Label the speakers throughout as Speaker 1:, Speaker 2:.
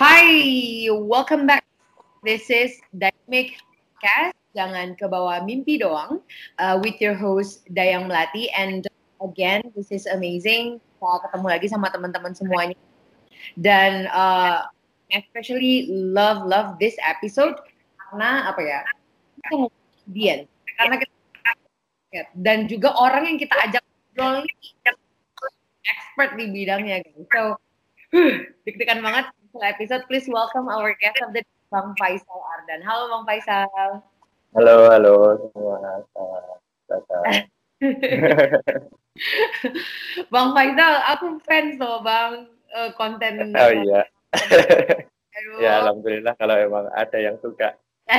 Speaker 1: Hi, welcome back. This is Dynamic Podcast. Jangan ke bawah mimpi doang uh, with your host Dayang Melati and again this is amazing. Kita ketemu lagi sama teman-teman semuanya dan uh, especially love love this episode karena apa ya? Kemudian karena kita dan juga orang yang kita ajak ngobrol expert di bidangnya guys. So deg-degan banget episode. Please welcome our guest of the Bang Faisal Ardan. Halo Bang Faisal.
Speaker 2: Halo, halo semua.
Speaker 1: bang Faisal, aku fans loh Bang uh, konten.
Speaker 2: Oh iya. Aduh. ya alhamdulillah kalau emang ada yang suka.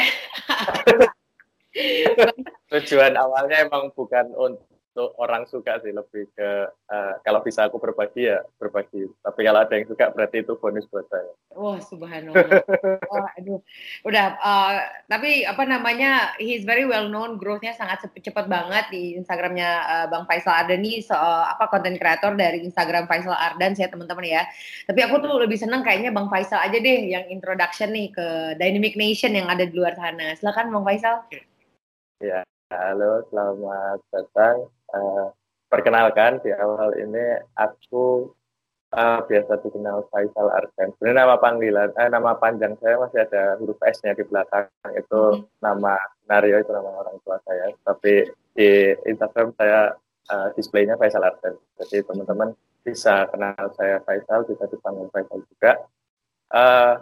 Speaker 2: Tujuan awalnya emang bukan untuk untuk orang suka sih lebih ke uh, kalau bisa aku berbagi ya berbagi. Tapi kalau ada yang suka berarti itu bonus buat saya.
Speaker 1: Wah subhanallah. Oh, aduh udah uh, tapi apa namanya he's very well known growthnya sangat cepat banget di instagramnya uh, bang Faisal Ardan nih so, uh, apa konten kreator dari instagram Faisal Ardan saya teman-teman ya. Tapi aku tuh lebih seneng kayaknya bang Faisal aja deh yang introduction nih ke Dynamic Nation yang ada di luar sana. Silakan bang Faisal.
Speaker 2: Ya halo selamat datang uh, perkenalkan di awal ini aku uh, biasa dikenal Faisal Arden. Sebenarnya nama panggilan, eh, nama panjang saya masih ada huruf S-nya di belakang. Itu hmm. nama Nario itu nama orang tua saya. Tapi di Instagram saya uh, displaynya Faisal Arden. Jadi teman-teman bisa kenal saya Faisal, bisa dipanggil Faisal juga. Uh,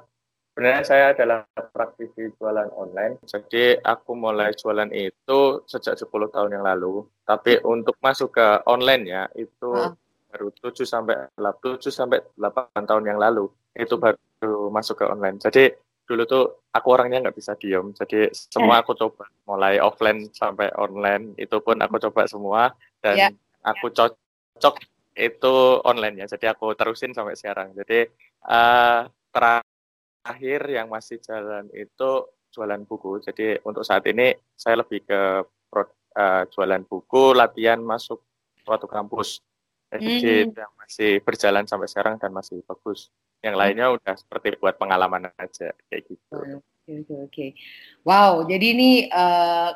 Speaker 2: Sebenarnya saya adalah praktisi jualan online. Jadi aku mulai jualan itu sejak 10 tahun yang lalu. Tapi untuk masuk ke online ya itu uh. baru 7 sampai 7 sampai 8 tahun yang lalu. Itu baru masuk ke online. Jadi dulu tuh aku orangnya nggak bisa diem. Jadi semua aku coba mulai offline sampai online itu pun aku coba semua dan yeah. aku cocok itu online ya. Jadi aku terusin sampai sekarang. Jadi uh, terakhir akhir yang masih jalan itu jualan buku. Jadi untuk saat ini saya lebih ke pro, uh, jualan buku, latihan masuk suatu kampus. Jadi mm. yang masih berjalan sampai sekarang dan masih bagus. Yang hmm. lainnya udah seperti buat pengalaman aja kayak gitu.
Speaker 1: Oke okay, oke. Okay. Wow, jadi ini uh,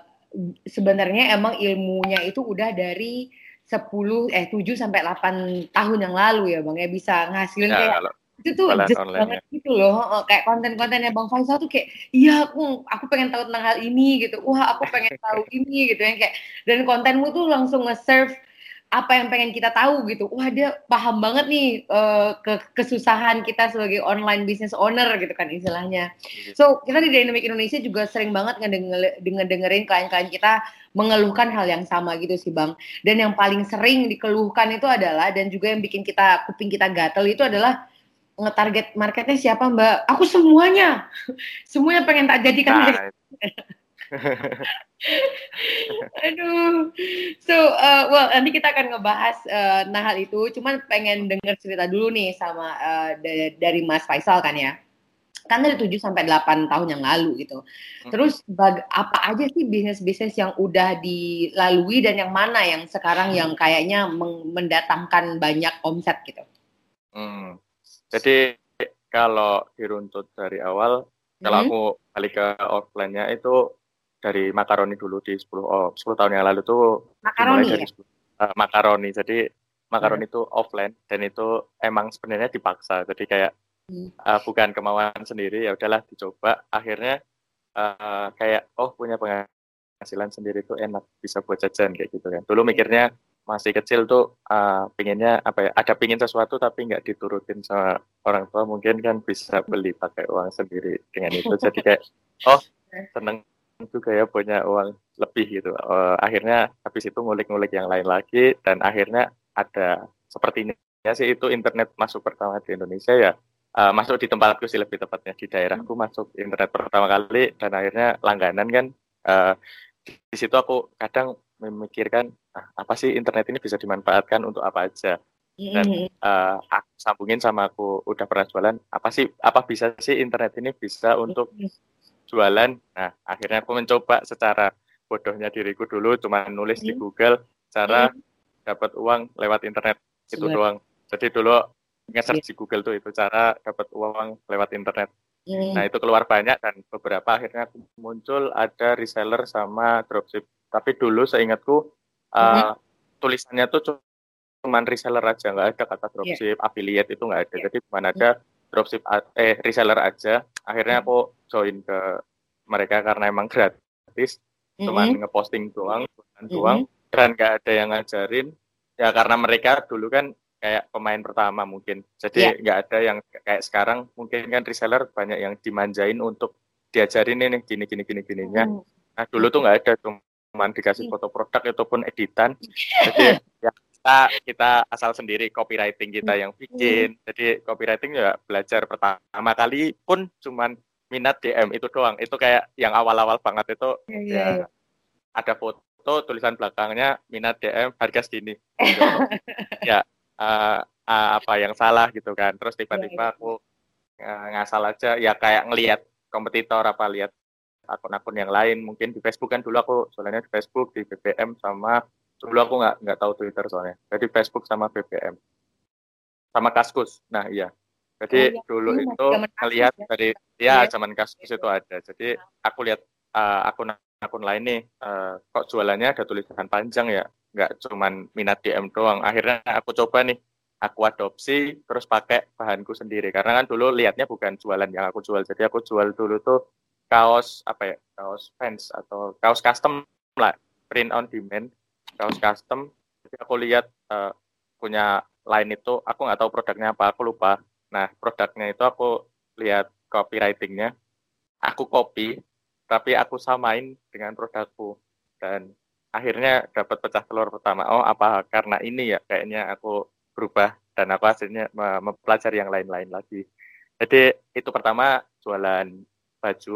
Speaker 1: sebenarnya emang ilmunya itu udah dari 10 eh 7 sampai 8 tahun yang lalu ya Bang ya bisa ngasilin ya, kayak kalau itu tuh just banget ya. gitu loh kayak konten-kontennya bang Faisal tuh kayak iya aku aku pengen tahu tentang hal ini gitu wah aku pengen tahu ini gitu ya kayak dan kontenmu tuh langsung nge-serve apa yang pengen kita tahu gitu wah dia paham banget nih uh, ke kesusahan kita sebagai online business owner gitu kan istilahnya iya. so kita di Dynamic Indonesia juga sering banget ngedenger, dengerin klien-klien kita mengeluhkan hal yang sama gitu sih bang dan yang paling sering dikeluhkan itu adalah dan juga yang bikin kita kuping kita gatel itu adalah ngetarget marketnya siapa mbak? Aku semuanya, semuanya pengen tak jadikan. Nah. Aduh, so uh, well nanti kita akan ngebahas uh, nah hal itu. Cuman pengen denger cerita dulu nih sama uh, dari Mas Faisal kan ya. Kan dari 7 sampai 8 tahun yang lalu gitu. Hmm. Terus bag, apa aja sih bisnis-bisnis yang udah dilalui dan yang mana yang sekarang yang kayaknya mendatangkan banyak omset gitu?
Speaker 2: Hmm. Jadi kalau diruntut dari awal, hmm. kalau aku balik ke offline-nya itu dari makaroni dulu di 10 oh, 10 tahun yang lalu tuh
Speaker 1: makaroni
Speaker 2: dari ya? uh, makaroni. Jadi makaroni hmm. itu offline dan itu emang sebenarnya dipaksa. Jadi kayak hmm. uh, bukan kemauan sendiri ya udahlah dicoba. Akhirnya uh, kayak oh punya penghasilan penghasilan sendiri itu enak bisa buat jajan kayak gitu kan dulu mikirnya masih kecil tuh uh, pinginnya apa ya ada pingin sesuatu tapi nggak diturutin sama orang tua mungkin kan bisa beli pakai uang sendiri dengan itu. Jadi kayak oh seneng juga ya punya uang lebih gitu. Uh, akhirnya habis itu ngulik-ngulik yang lain lagi dan akhirnya ada sepertinya sih itu internet masuk pertama di Indonesia ya uh, masuk di tempatku sih lebih tepatnya di daerahku masuk internet pertama kali dan akhirnya langganan kan uh, di situ aku kadang memikirkan ah, apa sih internet ini bisa dimanfaatkan untuk apa aja? Dan uh, aku sambungin sama aku udah pernah jualan apa sih apa bisa sih internet ini bisa untuk jualan? Nah akhirnya aku mencoba secara bodohnya diriku dulu cuma nulis di Google cara dapat uang lewat internet itu doang. Jadi dulu nge-search di Google tuh itu cara dapat uang lewat internet. Nah itu keluar banyak dan beberapa akhirnya muncul ada reseller sama dropship tapi dulu seingatku uh, mm-hmm. tulisannya tuh cuma reseller aja, nggak ada kata dropship, yeah. affiliate itu nggak ada. Yeah. Jadi cuma ada dropship eh reseller aja. Akhirnya mm-hmm. aku join ke mereka karena emang gratis, mm-hmm. cuma ngeposting doang, mm-hmm. doang, dan nggak ada yang ngajarin. Ya karena mereka dulu kan kayak pemain pertama mungkin. Jadi iya. nggak yeah. ada yang kayak sekarang mungkin kan reseller banyak yang dimanjain untuk diajarin ini gini gini gini gininya. Mm. Nah dulu tuh nggak ada tuh cuman dikasih iya. foto produk ataupun editan. Jadi ya kita kita asal sendiri copywriting kita yang bikin. Jadi copywriting ya belajar pertama kali pun cuman minat DM itu doang. Itu kayak yang awal-awal banget itu yeah, ya ada foto tulisan belakangnya minat DM harga segini. Ya uh, uh, apa yang salah gitu kan. Terus tiba-tiba aku uh, ngasal aja ya kayak ngelihat kompetitor apa lihat akun-akun yang lain. Mungkin di Facebook kan dulu aku soalnya di Facebook di BBM sama dulu aku nggak nggak tahu Twitter soalnya. Jadi Facebook sama BBM sama Kaskus. Nah iya. Jadi oh, iya. dulu iya, itu ngelihat ya. dari ya iya. zaman Kaskus itu ada. Jadi aku lihat uh, akun akun lain nih uh, kok jualannya ada tulisan panjang ya? Nggak cuman minat DM doang. Akhirnya aku coba nih aku adopsi terus pakai bahanku sendiri. Karena kan dulu lihatnya bukan jualan yang aku jual. Jadi aku jual dulu tuh kaos apa ya? Kaos fans atau kaos custom lah. Print on demand kaos custom. Jadi aku lihat uh, punya lain itu aku nggak tahu produknya apa aku lupa. Nah produknya itu aku lihat copywritingnya. Aku copy tapi aku samain dengan produkku. Dan akhirnya dapat pecah telur pertama. Oh apa karena ini ya? Kayaknya aku berubah dan aku hasilnya mempelajari yang lain-lain lagi. Jadi itu pertama jualan baju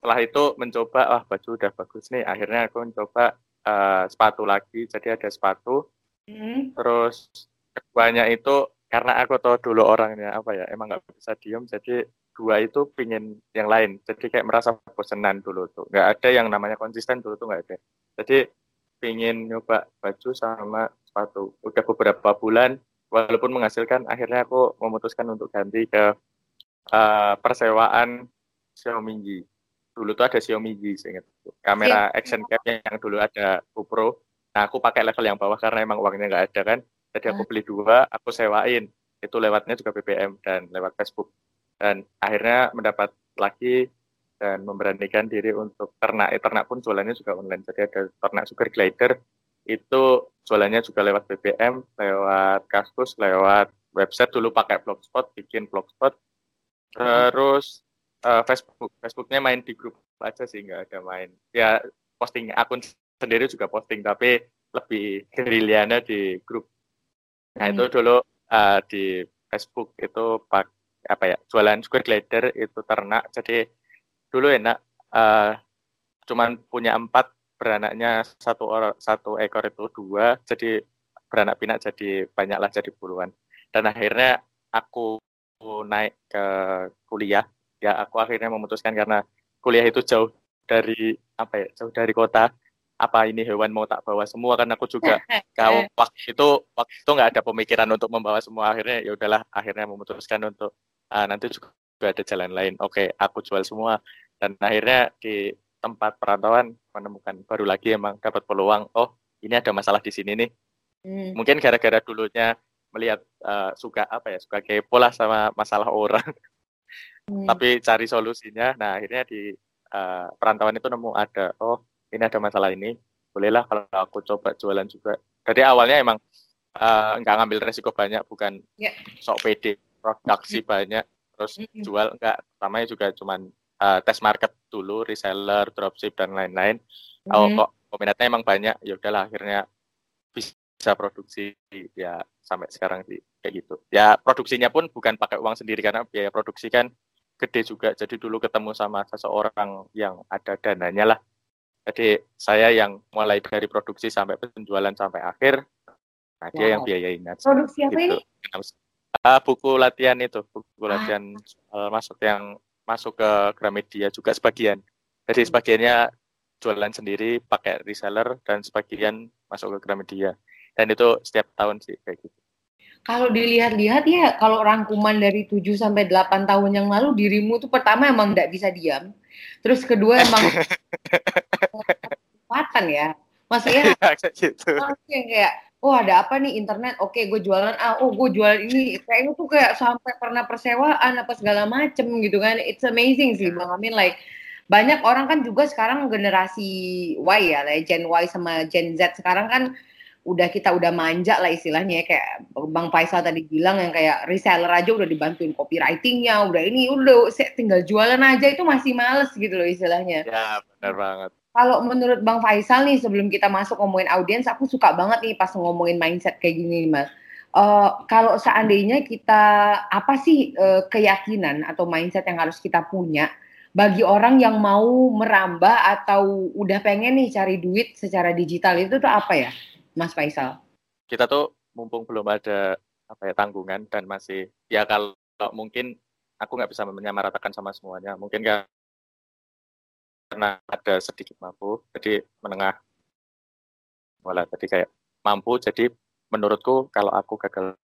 Speaker 2: setelah itu mencoba wah baju udah bagus nih. Akhirnya aku mencoba uh, sepatu lagi. Jadi ada sepatu. Mm. terus keduanya itu karena aku tahu dulu orangnya apa ya emang nggak bisa diem. Jadi dua itu pingin yang lain. Jadi kayak merasa bosenan dulu tuh. Nggak ada yang namanya konsisten dulu tuh nggak ada. Jadi pingin nyoba baju sama sepatu. Udah beberapa bulan walaupun menghasilkan akhirnya aku memutuskan untuk ganti ke uh, persewaan Xiaomi dulu tuh ada Xiaomi G saya ingat. Kamera yeah. action cam yang dulu ada GoPro. Nah aku pakai level yang bawah karena emang uangnya nggak ada kan. Jadi aku beli dua aku sewain. Itu lewatnya juga BBM dan lewat Facebook. Dan akhirnya mendapat lagi dan memberanikan diri untuk ternak. Eh, ternak pun jualannya juga online. Jadi ada ternak sugar glider. Itu jualannya juga lewat BBM lewat Kaskus lewat website. Dulu pakai blogspot bikin blogspot. Terus uh, Facebook Facebooknya main di grup aja sih nggak ada main. Ya posting akun sendiri juga posting tapi lebih gerillianya di grup. Nah hmm. itu dulu uh, di Facebook itu pak apa ya jualan square glider itu ternak. Jadi dulu enak uh, cuman punya empat beranaknya satu orang satu ekor itu dua jadi beranak pinak jadi banyak lah jadi puluhan. Dan akhirnya aku naik ke kuliah ya aku akhirnya memutuskan karena kuliah itu jauh dari apa ya jauh dari kota. Apa ini hewan mau tak bawa semua? Kan aku juga kalau waktu itu waktu itu nggak ada pemikiran untuk membawa semua. Akhirnya ya udahlah akhirnya memutuskan untuk uh, nanti juga ada jalan lain. Oke aku jual semua. Dan akhirnya di tempat perantauan menemukan baru lagi emang dapat peluang oh ini ada masalah di sini nih. Hmm. mungkin gara-gara dulunya melihat uh, suka apa ya suka kepo lah sama masalah orang hmm. tapi cari solusinya nah akhirnya di uh, perantauan itu nemu ada oh ini ada masalah ini bolehlah kalau aku coba jualan juga jadi awalnya emang uh, nggak ngambil resiko banyak bukan yeah. sok pede produksi mm. banyak terus mm. jual enggak pertamanya juga cuman uh, tes market dulu reseller dropship dan lain-lain mm. oh kok peminatnya emang banyak ya udahlah akhirnya bisa produksi ya sampai sekarang sih kayak gitu ya produksinya pun bukan pakai uang sendiri karena biaya produksi kan gede juga jadi dulu ketemu sama seseorang yang ada dananya lah jadi saya yang mulai dari produksi sampai penjualan sampai akhir, nah wow. dia yang biayain.
Speaker 1: Produksi apa gitu. ini?
Speaker 2: Uh, buku latihan itu, buku ah. latihan uh, masuk yang masuk ke Gramedia juga sebagian. Jadi sebagiannya jualan sendiri pakai reseller dan sebagian masuk ke Gramedia. Dan itu setiap tahun sih kayak gitu.
Speaker 1: Kalau dilihat-lihat ya, kalau rangkuman dari 7 sampai 8 tahun yang lalu dirimu tuh pertama emang nggak bisa diam. Terus kedua emang kesempatan ya. Maksudnya ya, gitu. kayak oh ada apa nih internet oke gue jualan ah oh gue jualan ini kayak itu kayak sampai pernah persewaan apa segala macem gitu kan it's amazing sih bang Amin like banyak orang kan juga sekarang generasi Y ya Gen Y sama Gen Z sekarang kan udah kita udah manja lah istilahnya ya. Kayak Bang Faisal tadi bilang yang kayak reseller aja udah dibantuin copywritingnya udah ini udah tinggal jualan aja itu masih males gitu loh istilahnya.
Speaker 2: Ya benar banget.
Speaker 1: Kalau menurut Bang Faisal nih sebelum kita masuk ngomongin audiens aku suka banget nih pas ngomongin mindset kayak gini nih mas. Uh, kalau seandainya kita apa sih uh, keyakinan atau mindset yang harus kita punya bagi orang yang mau merambah atau udah pengen nih cari duit secara digital itu tuh apa ya Mas Faisal?
Speaker 2: Kita tuh mumpung belum ada apa ya tanggungan dan masih ya kalau mungkin aku nggak bisa menyamaratakan sama semuanya. Mungkin karena ada sedikit mampu jadi menengah malah jadi kayak mampu. Jadi menurutku kalau aku gagal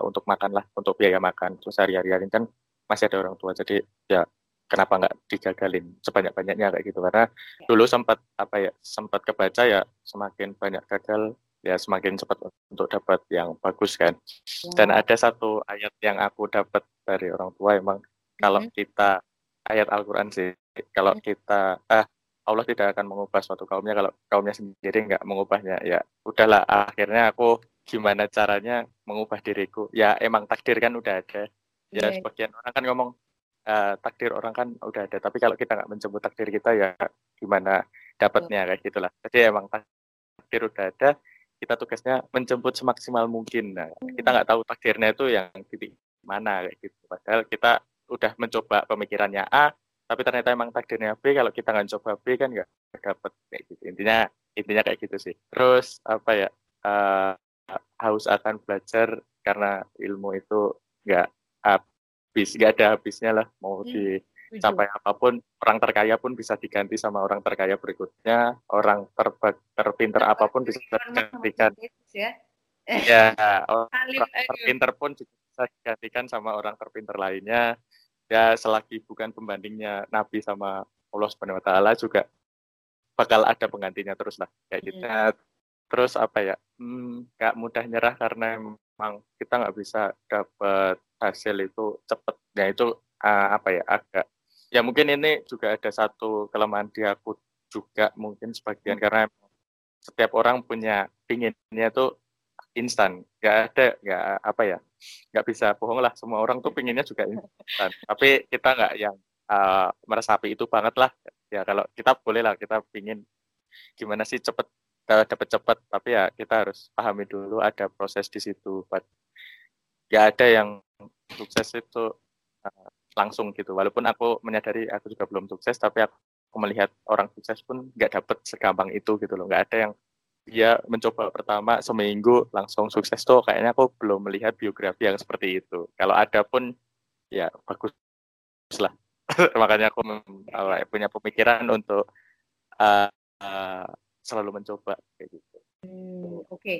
Speaker 2: untuk makan lah untuk biaya makan terus hari-hari kan masih ada orang tua. Jadi ya kenapa nggak digagalin sebanyak banyaknya kayak gitu karena dulu sempat apa ya sempat kebaca ya semakin banyak gagal ya semakin cepat untuk dapat yang bagus kan ya. dan ada satu ayat yang aku dapat dari orang tua emang kalau hmm. kita ayat Al-Quran sih kalau hmm. kita ah Allah tidak akan mengubah suatu kaumnya kalau kaumnya sendiri nggak mengubahnya ya udahlah akhirnya aku gimana caranya mengubah diriku ya emang takdir kan udah ada ya yeah. sebagian orang kan ngomong uh, takdir orang kan udah ada tapi kalau kita nggak menjemput takdir kita ya gimana dapatnya kayak gitulah. Jadi emang takdir udah ada kita tugasnya menjemput semaksimal mungkin. Nah kita hmm. nggak tahu takdirnya itu yang titik mana kayak gitu. Padahal kita udah mencoba pemikirannya A tapi ternyata emang takdirnya B. Kalau kita nggak coba B kan nggak dapet kayak gitu. Intinya intinya kayak gitu sih. Terus apa ya uh, haus akan belajar karena ilmu itu nggak habis gak ada habisnya lah. Mau hmm, dicapai apa pun orang terkaya pun bisa diganti sama orang terkaya berikutnya. Orang terba, terpinter apa pun bisa digantikan. ya, ya orang terpinter pun bisa digantikan sama orang terpinter lainnya. Ya selagi bukan pembandingnya Nabi sama Allah Subhanahu Wa Taala juga bakal ada penggantinya terus lah kayak gitu. Hmm. terus apa ya? Hmm, nggak hmm, mudah nyerah karena emang kita nggak bisa dapat hasil itu cepat ya itu uh, apa ya agak. Ya mungkin ini juga ada satu kelemahan di aku juga mungkin sebagian hmm. karena setiap orang punya pinginnya itu instan. Nggak ada nggak apa ya nggak bisa bohong lah. Semua orang tuh pinginnya juga instan. Tapi kita nggak yang uh, meresapi itu banget lah. Ya kalau kita boleh lah kita pingin gimana sih cepet dapat cepet tapi ya kita harus pahami dulu ada proses di situ. Buat ya ada yang sukses itu uh, langsung gitu. Walaupun aku menyadari aku juga belum sukses tapi aku melihat orang sukses pun nggak dapet segampang itu gitu loh. Nggak ada yang dia mencoba pertama seminggu langsung sukses tuh kayaknya aku belum melihat biografi yang seperti itu. Kalau ada pun ya bagus lah. Makanya aku punya pemikiran untuk uh, uh, selalu mencoba kayak gitu.
Speaker 1: Hmm, Oke, okay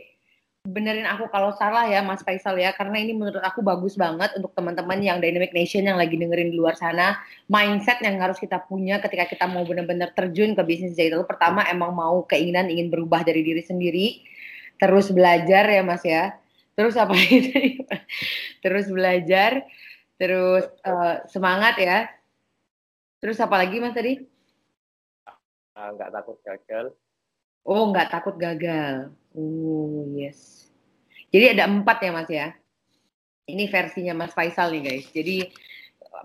Speaker 1: benerin aku kalau salah ya Mas Faisal ya karena ini menurut aku bagus banget untuk teman-teman yang Dynamic Nation yang lagi dengerin di luar sana. Mindset yang harus kita punya ketika kita mau benar-benar terjun ke bisnis digital pertama emang mau keinginan ingin berubah dari diri sendiri terus belajar ya Mas ya. Terus apa itu? Terus belajar terus uh, semangat ya. Terus apa lagi Mas tadi?
Speaker 2: Nggak takut gagal.
Speaker 1: Oh, nggak takut gagal. Oh, yes. Jadi ada empat ya Mas ya? Ini versinya Mas Faisal nih guys. Jadi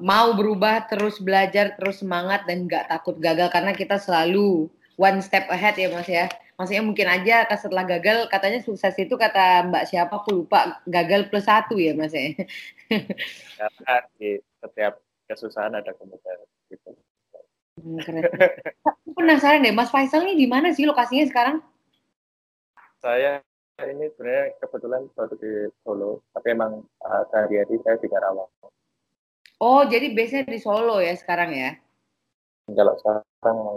Speaker 1: mau berubah, terus belajar, terus semangat dan nggak takut gagal karena kita selalu one step ahead ya Mas ya. Maksudnya mungkin aja setelah gagal katanya sukses itu kata Mbak siapa aku lupa gagal plus satu ya Mas ya.
Speaker 2: Karena di setiap kesusahan ada kemudahan gitu.
Speaker 1: Hmm, keren. Aku penasaran deh, Mas Faisal ini di mana sih lokasinya sekarang?
Speaker 2: Saya ini sebenarnya kebetulan baru di Solo, tapi emang uh, sehari-hari saya di Karawang.
Speaker 1: Oh, jadi biasanya di Solo ya sekarang ya?
Speaker 2: Kalau sekarang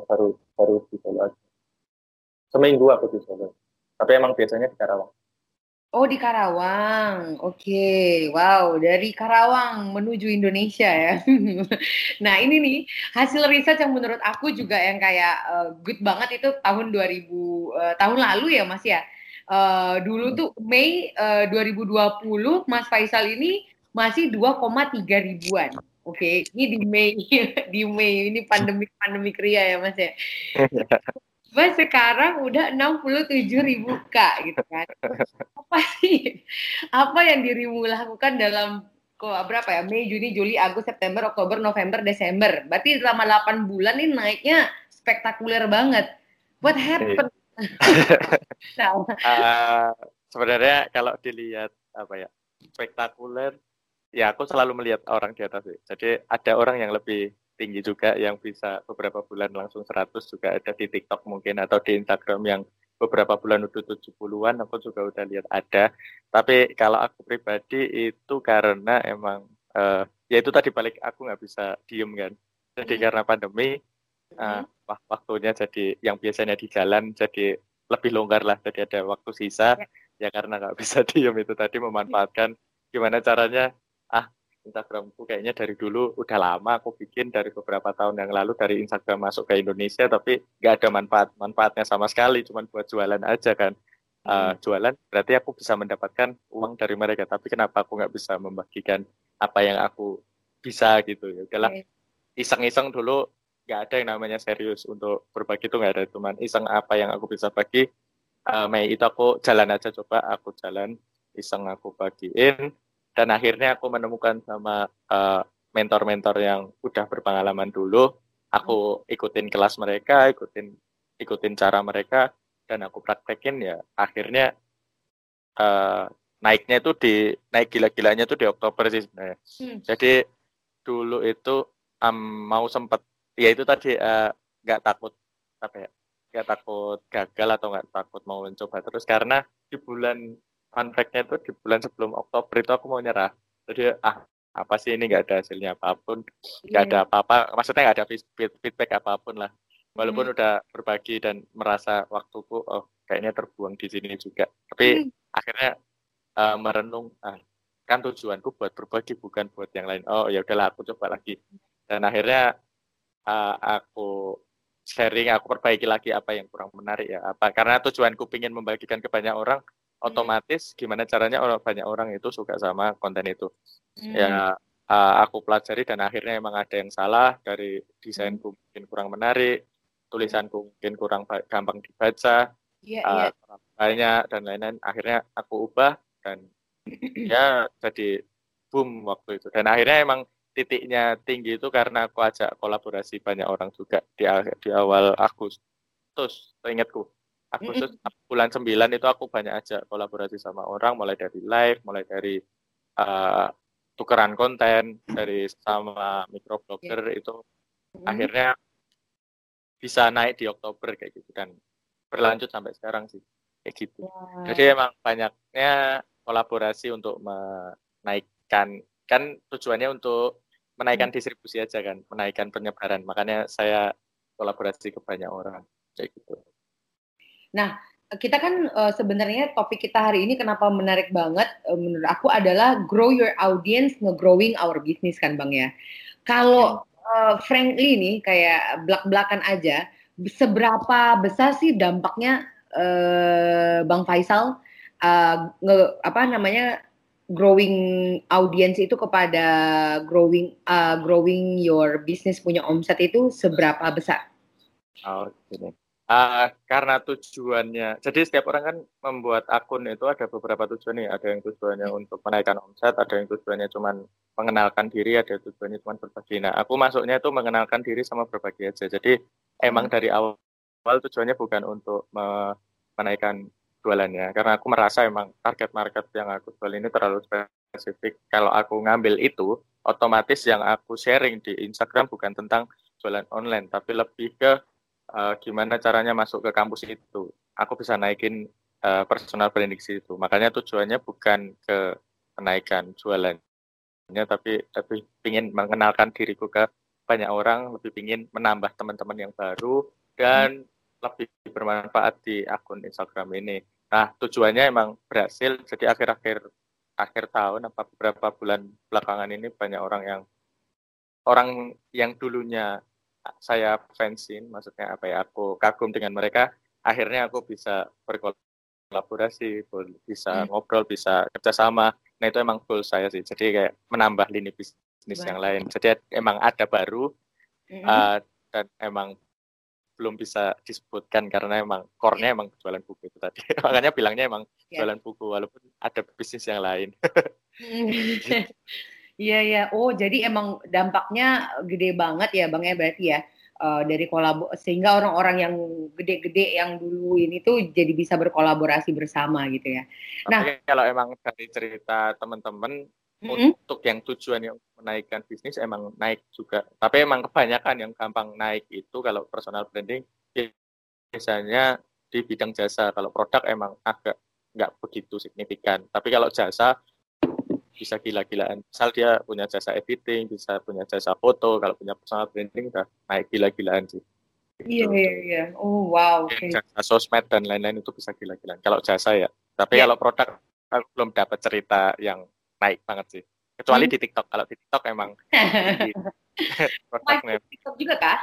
Speaker 2: baru baru di Solo aja. Seminggu aku di Solo. Tapi emang biasanya di Karawang.
Speaker 1: Oh di Karawang, oke, okay. wow dari Karawang menuju Indonesia ya. nah ini nih hasil riset yang menurut aku juga yang kayak uh, good banget itu tahun 2000 uh, eh, tahun lalu ya Mas ya. Uh, dulu tuh Mei uh, 2020 Mas Faisal ini masih 2,3 ribuan. Oke, okay. ini di Mei di Mei ini pandemi pandemi kria ya Mas ya. Mas sekarang udah 67 ribu kak gitu kan. Apa sih? Apa yang dirimu lakukan dalam kok berapa ya? Mei, Juni, Juli, Agustus, September, Oktober, November, Desember. Berarti selama 8 bulan ini naiknya spektakuler banget. What happened?
Speaker 2: nah. uh, sebenarnya kalau dilihat apa ya spektakuler, ya aku selalu melihat orang di atas sih. Jadi ada orang yang lebih tinggi juga yang bisa beberapa bulan langsung 100 juga ada di TikTok mungkin atau di Instagram yang beberapa bulan udah 70-an aku juga udah lihat ada. Tapi kalau aku pribadi itu karena emang uh, ya itu tadi balik aku nggak bisa diem kan. Jadi hmm. karena pandemi uh, waktunya jadi yang biasanya di jalan jadi lebih longgar lah. Jadi ada waktu sisa ya, ya karena nggak bisa diem itu tadi memanfaatkan gimana caranya ah Instagramku kayaknya dari dulu udah lama aku bikin dari beberapa tahun yang lalu dari Instagram masuk ke Indonesia tapi nggak ada manfaat manfaatnya sama sekali cuman buat jualan aja kan. Uh, jualan berarti aku bisa mendapatkan uang dari mereka tapi kenapa aku nggak bisa membagikan apa yang aku bisa gitu. Ya udahlah iseng-iseng dulu nggak ada yang namanya serius untuk berbagi itu nggak ada cuman iseng apa yang aku bisa bagi. Uh, Mei itu aku jalan aja coba aku jalan iseng aku bagiin dan akhirnya aku menemukan sama eh, mentor-mentor yang udah berpengalaman dulu. Aku ikutin kelas mereka ikutin ikutin cara mereka dan aku praktekin ya. Akhirnya uh, naiknya itu di naik gila-gilanya itu di Oktober sih sebenarnya. Hmm. jadi dulu itu um, mau sempet ya itu tadi eh, nggak uh, takut apa ya nggak takut gagal atau nggak takut mau mencoba terus. Karena di bulan fun fact-nya itu di bulan sebelum Oktober itu aku mau nyerah. Jadi ah apa sih ini nggak ada hasilnya apa pun, nggak yeah. ada apa-apa. Maksudnya nggak ada feedback apa pun lah. Walaupun mm. udah berbagi dan merasa waktuku oh kayaknya terbuang di sini juga. Tapi mm. akhirnya uh, merenung ah, kan tujuanku buat berbagi bukan buat yang lain. Oh ya udahlah aku coba lagi. Dan akhirnya uh, aku sharing, aku perbaiki lagi apa yang kurang menarik ya. Apa karena tujuanku ingin membagikan ke banyak orang otomatis gimana caranya orang banyak orang itu suka sama konten itu hmm. ya uh, aku pelajari dan akhirnya emang ada yang salah dari desainku hmm. mungkin kurang menarik tulisanku mungkin kurang gampang dibaca yeah, uh, yeah. banyak dan lain-lain akhirnya aku ubah dan ya jadi boom waktu itu dan akhirnya emang titiknya tinggi itu karena aku ajak kolaborasi banyak orang juga di di awal Agustus ingatku Agustus bulan 9 itu aku banyak aja kolaborasi sama orang mulai dari live, mulai dari uh, tukeran konten dari sama microblogger yeah. itu mm. akhirnya bisa naik di Oktober kayak gitu dan berlanjut sampai sekarang sih kayak gitu. Yeah. Jadi emang banyaknya kolaborasi untuk menaikkan kan tujuannya untuk menaikkan distribusi aja kan, menaikkan penyebaran. Makanya saya kolaborasi ke banyak orang kayak gitu.
Speaker 1: Nah, kita kan uh, sebenarnya topik kita hari ini kenapa menarik banget uh, menurut aku adalah grow your audience, nge-growing our business kan Bang ya. Kalau uh, frankly nih kayak belak-belakan aja, seberapa besar sih dampaknya uh, Bang Faisal uh, nge, apa namanya growing audience itu kepada growing uh, growing your business punya omset itu seberapa besar?
Speaker 2: Oh, gini. Uh, karena tujuannya, jadi setiap orang kan membuat akun itu ada beberapa tujuan nih. Ada yang tujuannya untuk menaikkan omset, ada yang tujuannya cuma mengenalkan diri, ada yang tujuannya cuma berbagi. Nah, aku masuknya itu mengenalkan diri sama berbagi aja. Jadi emang hmm. dari awal, awal tujuannya bukan untuk me menaikkan jualannya, karena aku merasa emang target market yang aku jual ini terlalu spesifik. Kalau aku ngambil itu, otomatis yang aku sharing di Instagram bukan tentang jualan online, tapi lebih ke uh, gimana caranya masuk ke kampus itu. Aku bisa naikin uh, personal branding situ. Makanya tujuannya bukan ke kenaikan jualannya, tapi lebih ingin mengenalkan diriku ke banyak orang, lebih ingin menambah teman-teman yang baru dan hmm. lebih bermanfaat di akun Instagram ini. Nah, tujuannya emang berhasil. Jadi akhir-akhir akhir tahun apa beberapa bulan belakangan ini banyak orang yang orang yang dulunya saya fansin, maksudnya apa ya, aku kagum dengan mereka, akhirnya aku bisa berkolaborasi, bisa hmm. ngobrol, bisa kerjasama. Nah itu emang goal saya sih, jadi kayak menambah lini bisnis yang lain. Jadi emang ada baru hmm. uh, dan emang belum bisa disebutkan karena emang core-nya emang jualan buku itu tadi. Makanya bilangnya emang yeah. jualan buku walaupun ada bisnis yang lain.
Speaker 1: Iya ya. Oh, jadi emang dampaknya gede banget ya Bang ya berarti ya. Uh, dari kolabo sehingga orang-orang yang gede-gede yang dulu ini tuh jadi bisa berkolaborasi bersama gitu ya.
Speaker 2: Nah, Tapi kalau emang dari cerita teman-teman mm-hmm. untuk yang tujuan yang menaikkan bisnis emang naik juga. Tapi emang kebanyakan yang gampang naik itu kalau personal branding biasanya di bidang jasa. Kalau produk emang agak nggak begitu signifikan. Tapi kalau jasa bisa gila-gilaan. Misal dia punya jasa editing, bisa punya jasa foto, kalau punya personal branding udah naik gila-gilaan sih.
Speaker 1: Iya, iya, iya. Oh, wow.
Speaker 2: Okay. Jasa sosmed dan lain-lain itu bisa gila-gilaan. Kalau jasa ya. Tapi yeah. kalau produk, aku belum dapat cerita yang naik banget sih. Kecuali hmm. di TikTok. Kalau di TikTok emang
Speaker 1: produknya. TikTok juga kah?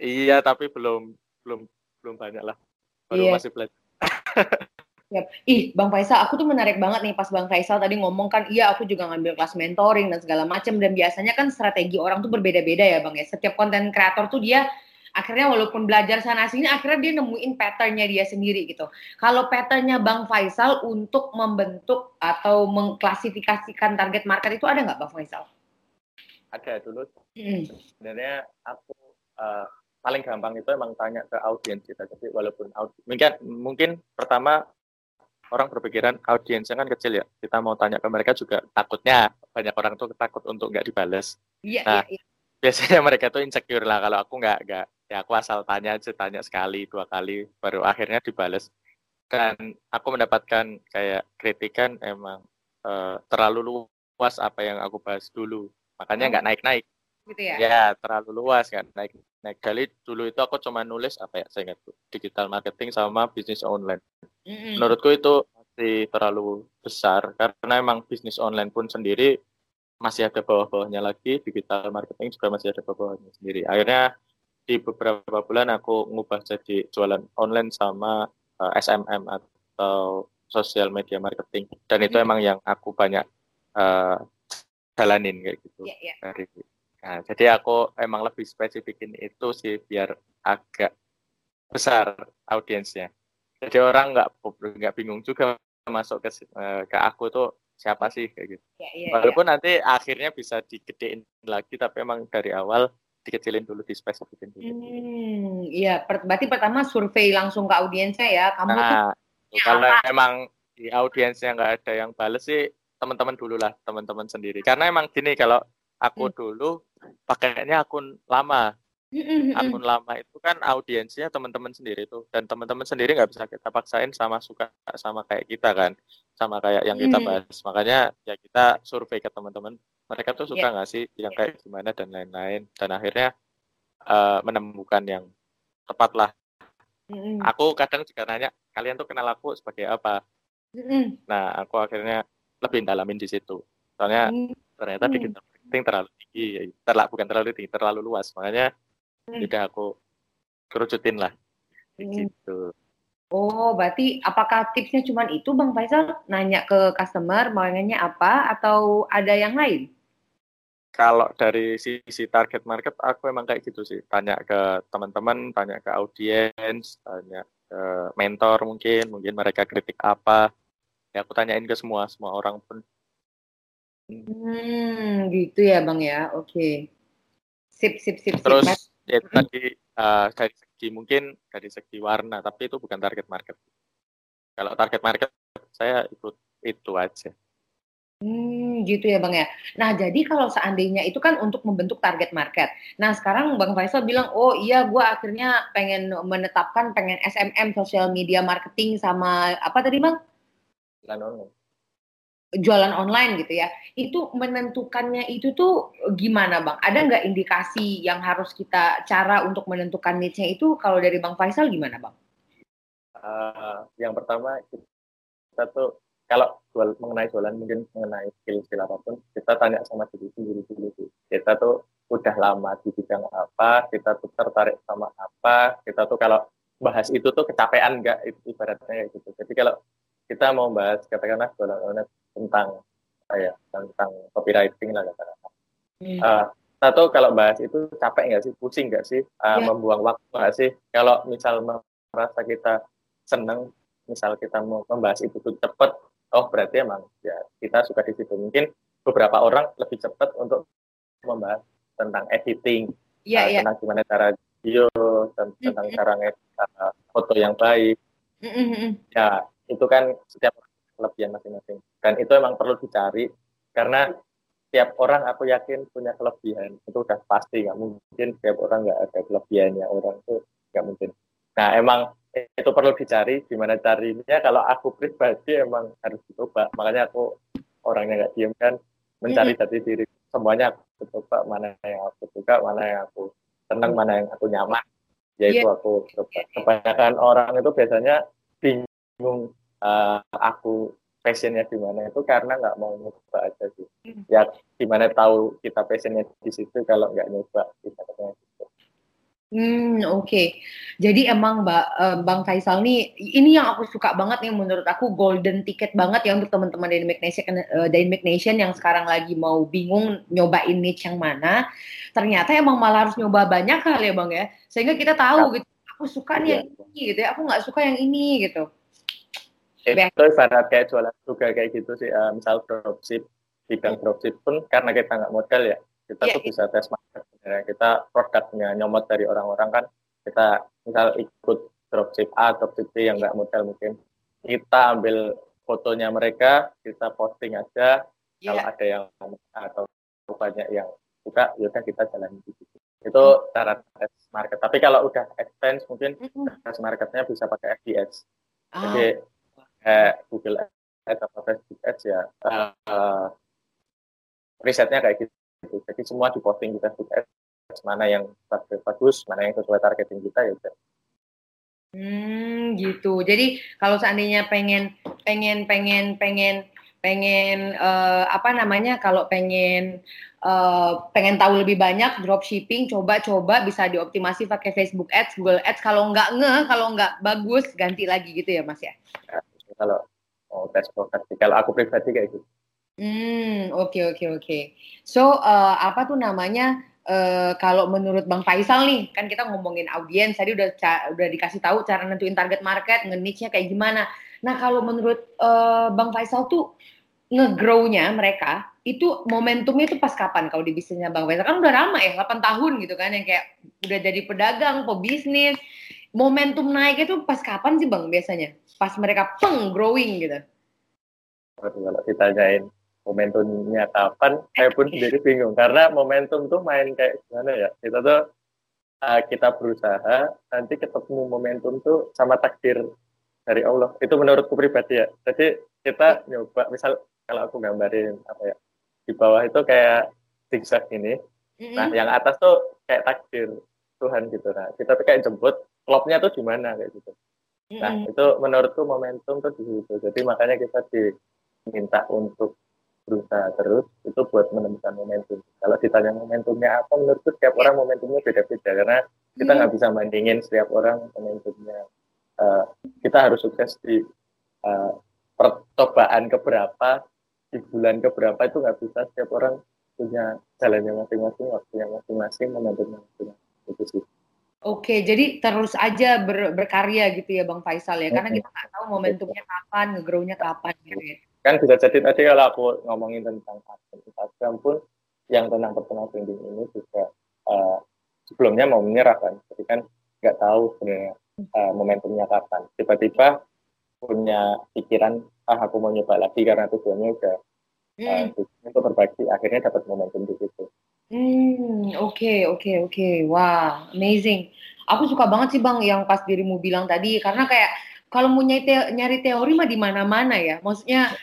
Speaker 2: Iya, tapi belum belum belum banyak lah. Baru yeah. masih belajar.
Speaker 1: Yep. Ih, Bang Faisal, aku tuh menarik banget nih pas Bang Faisal tadi ngomong kan, iya aku juga ngambil kelas mentoring dan segala macam dan biasanya kan strategi orang tuh berbeda-beda ya Bang ya. Setiap konten kreator tuh dia akhirnya walaupun belajar sana sini akhirnya dia nemuin patternnya dia sendiri gitu. Kalau patternnya Bang Faisal untuk membentuk atau mengklasifikasikan target market itu ada nggak Bang Faisal?
Speaker 2: Ada dulu. Hmm. Sebenarnya aku uh, paling gampang itu emang tanya ke audiens kita. Jadi walaupun mungkin mungkin pertama orang berpikiran audiensnya kan kecil ya. Kita mau tanya ke mereka juga takutnya banyak orang tuh takut untuk nggak dibales.
Speaker 1: Iya, nah, iya, iya.
Speaker 2: Biasanya mereka tuh insecure lah kalau aku nggak nggak ya aku asal tanya aja tanya sekali dua kali baru akhirnya dibales. Dan aku mendapatkan kayak kritikan emang uh, terlalu luas apa yang aku bahas dulu. Makanya nggak oh. naik-naik.
Speaker 1: Gitu ya?
Speaker 2: Ya terlalu luas kan naik naik kali dulu itu aku cuma nulis apa ya saya ingat digital marketing sama bisnis online mm-hmm. menurutku itu masih terlalu besar karena emang bisnis online pun sendiri masih ada bawah-bawahnya lagi digital marketing juga masih ada bawah-bawahnya sendiri akhirnya di beberapa bulan aku ngubah jadi jualan online sama uh, eh, SMM atau social media marketing dan itu mm-hmm. emang yang aku banyak uh, jalanin kayak gitu yeah, yeah. dari Nah, jadi aku emang lebih spesifikin itu sih biar agak besar audiensnya. Jadi orang nggak nggak bingung juga masuk ke eh, ke aku tuh siapa sih kayak gitu. Ya, ya, Walaupun ya. nanti akhirnya bisa digedein lagi, tapi emang dari awal dikecilin dulu, dispesifikin dulu.
Speaker 1: Hmm, iya. Berarti pertama survei langsung ke audiensnya ya. Kamu
Speaker 2: nah, tuh kalau apa? emang di audiensnya nggak ada yang bales sih, teman-teman dulu lah, teman-teman sendiri. Karena emang gini kalau aku hmm. dulu pakainya akun lama. Akun lama itu kan audiensnya teman-teman sendiri tuh dan teman-teman sendiri nggak bisa kita paksain sama suka sama kayak kita kan sama kayak yang kita bahas. Makanya ya kita survei ke teman-teman. Mereka tuh suka iya. nggak yeah. sih yang kayak gimana dan lain-lain. Dan akhirnya uh, menemukan yang tepat lah. Aku kadang juga nanya kalian tuh kenal aku sebagai apa? Nah aku akhirnya lebih dalamin di situ. Soalnya ternyata di marketing terlalu tinggi ya terlalu bukan terlalu tinggi terlalu luas makanya hmm. udah aku kerucutin lah hmm. gitu
Speaker 1: Oh, berarti apakah tipsnya cuma itu Bang Faisal? Nanya ke customer maunya apa atau ada yang lain?
Speaker 2: kalau dari sisi target market aku emang kayak gitu sih tanya ke teman-teman tanya ke audiens tanya ke mentor mungkin mungkin mereka kritik apa ya aku tanyain ke semua semua orang pun
Speaker 1: hmm gitu ya bang ya oke okay. sip sip sip
Speaker 2: terus sip, ya tadi uh, dari segi mungkin dari segi warna tapi itu bukan target market kalau target market saya ikut itu aja
Speaker 1: Hmm, gitu ya Bang ya. Nah, jadi kalau seandainya itu kan untuk membentuk target market. Nah, sekarang Bang Faisal bilang, oh iya gue akhirnya pengen menetapkan pengen SMM, social media marketing sama apa tadi Bang?
Speaker 2: Online.
Speaker 1: Jualan online gitu ya. Itu menentukannya itu tuh gimana Bang? Ada nggak indikasi yang harus kita cara untuk menentukan niche-nya itu kalau dari Bang Faisal gimana Bang?
Speaker 2: Uh, yang pertama kita tuh kalau jual mengenai jualan mungkin mengenai skill-skill apa pun kita tanya sama diri sendiri dulu kita tuh udah lama di bidang apa kita tuh tertarik sama apa kita tuh kalau bahas itu tuh kecapean enggak itu ibaratnya gitu jadi kalau kita mau bahas katakanlah jualan online tentang ya tentang copywriting lah katakanlah hmm. uh, tuh kalau bahas itu capek nggak sih pusing nggak sih uh, yeah. membuang waktu nggak sih kalau misal merasa kita seneng misal kita mau membahas itu tuh cepet oh berarti emang ya kita suka di situ mungkin beberapa orang lebih cepat untuk membahas tentang editing yeah, uh, yeah. tentang gimana cara video tentang, mm -hmm. cara uh, foto yang baik mm -hmm. ya itu kan setiap kelebihan masing-masing. Dan itu emang perlu dicari karena setiap orang aku yakin punya kelebihan. Itu udah pasti nggak mungkin setiap orang nggak ada kelebihannya. Orang itu nggak mungkin. Nah emang itu perlu dicari gimana carinya. Kalau aku pribadi emang harus dicoba. Makanya aku orangnya nggak diem kan mencari jati diri. Semuanya aku coba mana yang aku suka mana yang aku senang mana yang aku nyaman. Yaitu yeah. aku coba. Kebanyakan orang itu biasanya bingung uh, aku passionnya di mana itu karena nggak mau nyoba aja sih mm. ya gimana tahu kita passionnya di situ kalau nggak nyoba kita ketemu
Speaker 1: Hmm, oke. Okay. Jadi emang Mbak uh, Bang Faisal nih ini yang aku suka banget nih menurut aku golden ticket banget ya untuk teman-teman Dynamic Nation uh, Dynamic Nation yang sekarang lagi mau bingung nyobain niche yang mana. Ternyata emang malah harus nyoba banyak hal ya Bang ya. Sehingga kita tahu gitu. Aku suka nih yang iya. ini gitu ya. Aku nggak suka yang ini gitu.
Speaker 2: Itu ibarat kayak jualan juga kayak gitu sih. Uh, misal dropship, bidang dropship pun karena kita nggak modal ya kita yeah. tuh bisa tes market sebenarnya kita produknya nyomot dari orang-orang kan kita misal ikut dropship A dropship B yang nggak modal mungkin kita ambil fotonya mereka kita posting aja yeah. kalau ada yang atau banyak yang suka yaudah kita jalan di situ itu mm. cara tes market tapi kalau udah advance mungkin tes marketnya bisa pakai FBS ah. jadi eh, Google Ads atau Facebook Ads ya uh, risetnya kayak gitu gitu. Jadi semua diposting di Facebook Ads, mana yang bagus, mana yang sesuai targeting kita ya udah.
Speaker 1: Hmm, gitu. Jadi kalau seandainya pengen pengen pengen pengen pengen uh, apa namanya kalau pengen uh, pengen tahu lebih banyak dropshipping coba-coba bisa dioptimasi pakai Facebook Ads, Google Ads kalau nggak nge, kalau nggak bagus ganti lagi gitu ya Mas ya.
Speaker 2: Kalau mau tes produk kalau aku pribadi kayak gitu.
Speaker 1: Hmm, oke okay, oke okay, oke. Okay. So uh, apa tuh namanya? Uh, kalau menurut Bang Faisal nih, kan kita ngomongin audiens, tadi udah udah dikasih tahu cara nentuin target market, nge-niche-nya kayak gimana. Nah, kalau menurut uh, Bang Faisal tuh nge-grow-nya mereka itu momentumnya itu pas kapan kalau di bisnisnya Bang Faisal? Kan udah lama ya, 8 tahun gitu kan yang kayak udah jadi pedagang, pebisnis. Momentum naik itu pas kapan sih Bang biasanya? Pas mereka peng growing gitu.
Speaker 2: Kalau ditanyain momentumnya kapan saya pun sendiri bingung. Karena momentum tuh main kayak gimana ya? Kita tuh uh, kita berusaha nanti ketemu momentum tuh sama takdir dari Allah. Itu menurutku pribadi ya. Jadi kita nyoba misal kalau aku gambarin apa ya di bawah itu kayak zigzag ini nah yang atas tuh kayak takdir Tuhan gitu. Nah kita tuh kayak jemput klopnya tuh di mana kayak gitu nah itu menurutku momentum tuh di situ jadi makanya kita diminta untuk berusaha terus itu buat menemukan momentum. Kalau ditanya momentumnya apa, menurutku setiap orang momentumnya beda-beda karena kita nggak hmm. bisa bandingin setiap orang momentumnya. Uh, kita harus sukses di uh, percobaan keberapa, di bulan keberapa itu nggak bisa setiap orang punya jalannya masing-masing, waktunya masing-masing, momentumnya masing-masing. Itu sih.
Speaker 1: Oke, jadi terus aja ber, berkarya gitu ya Bang Faisal ya, karena kita nggak tahu momentumnya kapan, ngegrow-nya kapan gitu ya.
Speaker 2: Kan bisa jadi tadi kalau aku ngomongin tentang Instagram pun, yang tentang personal branding ini juga uh, sebelumnya mau menyerah kan, tapi kan nggak tahu sebenarnya uh, momentumnya kapan. Tiba-tiba punya pikiran, ah aku mau nyoba lagi karena tujuannya udah uh, hmm. untuk berbagi, akhirnya dapat momentum di situ.
Speaker 1: Hmm, oke oke oke. Wah, amazing. Aku suka banget sih Bang yang pas dirimu bilang tadi karena kayak kalau mau nyari, te nyari teori mah di mana-mana ya. Maksudnya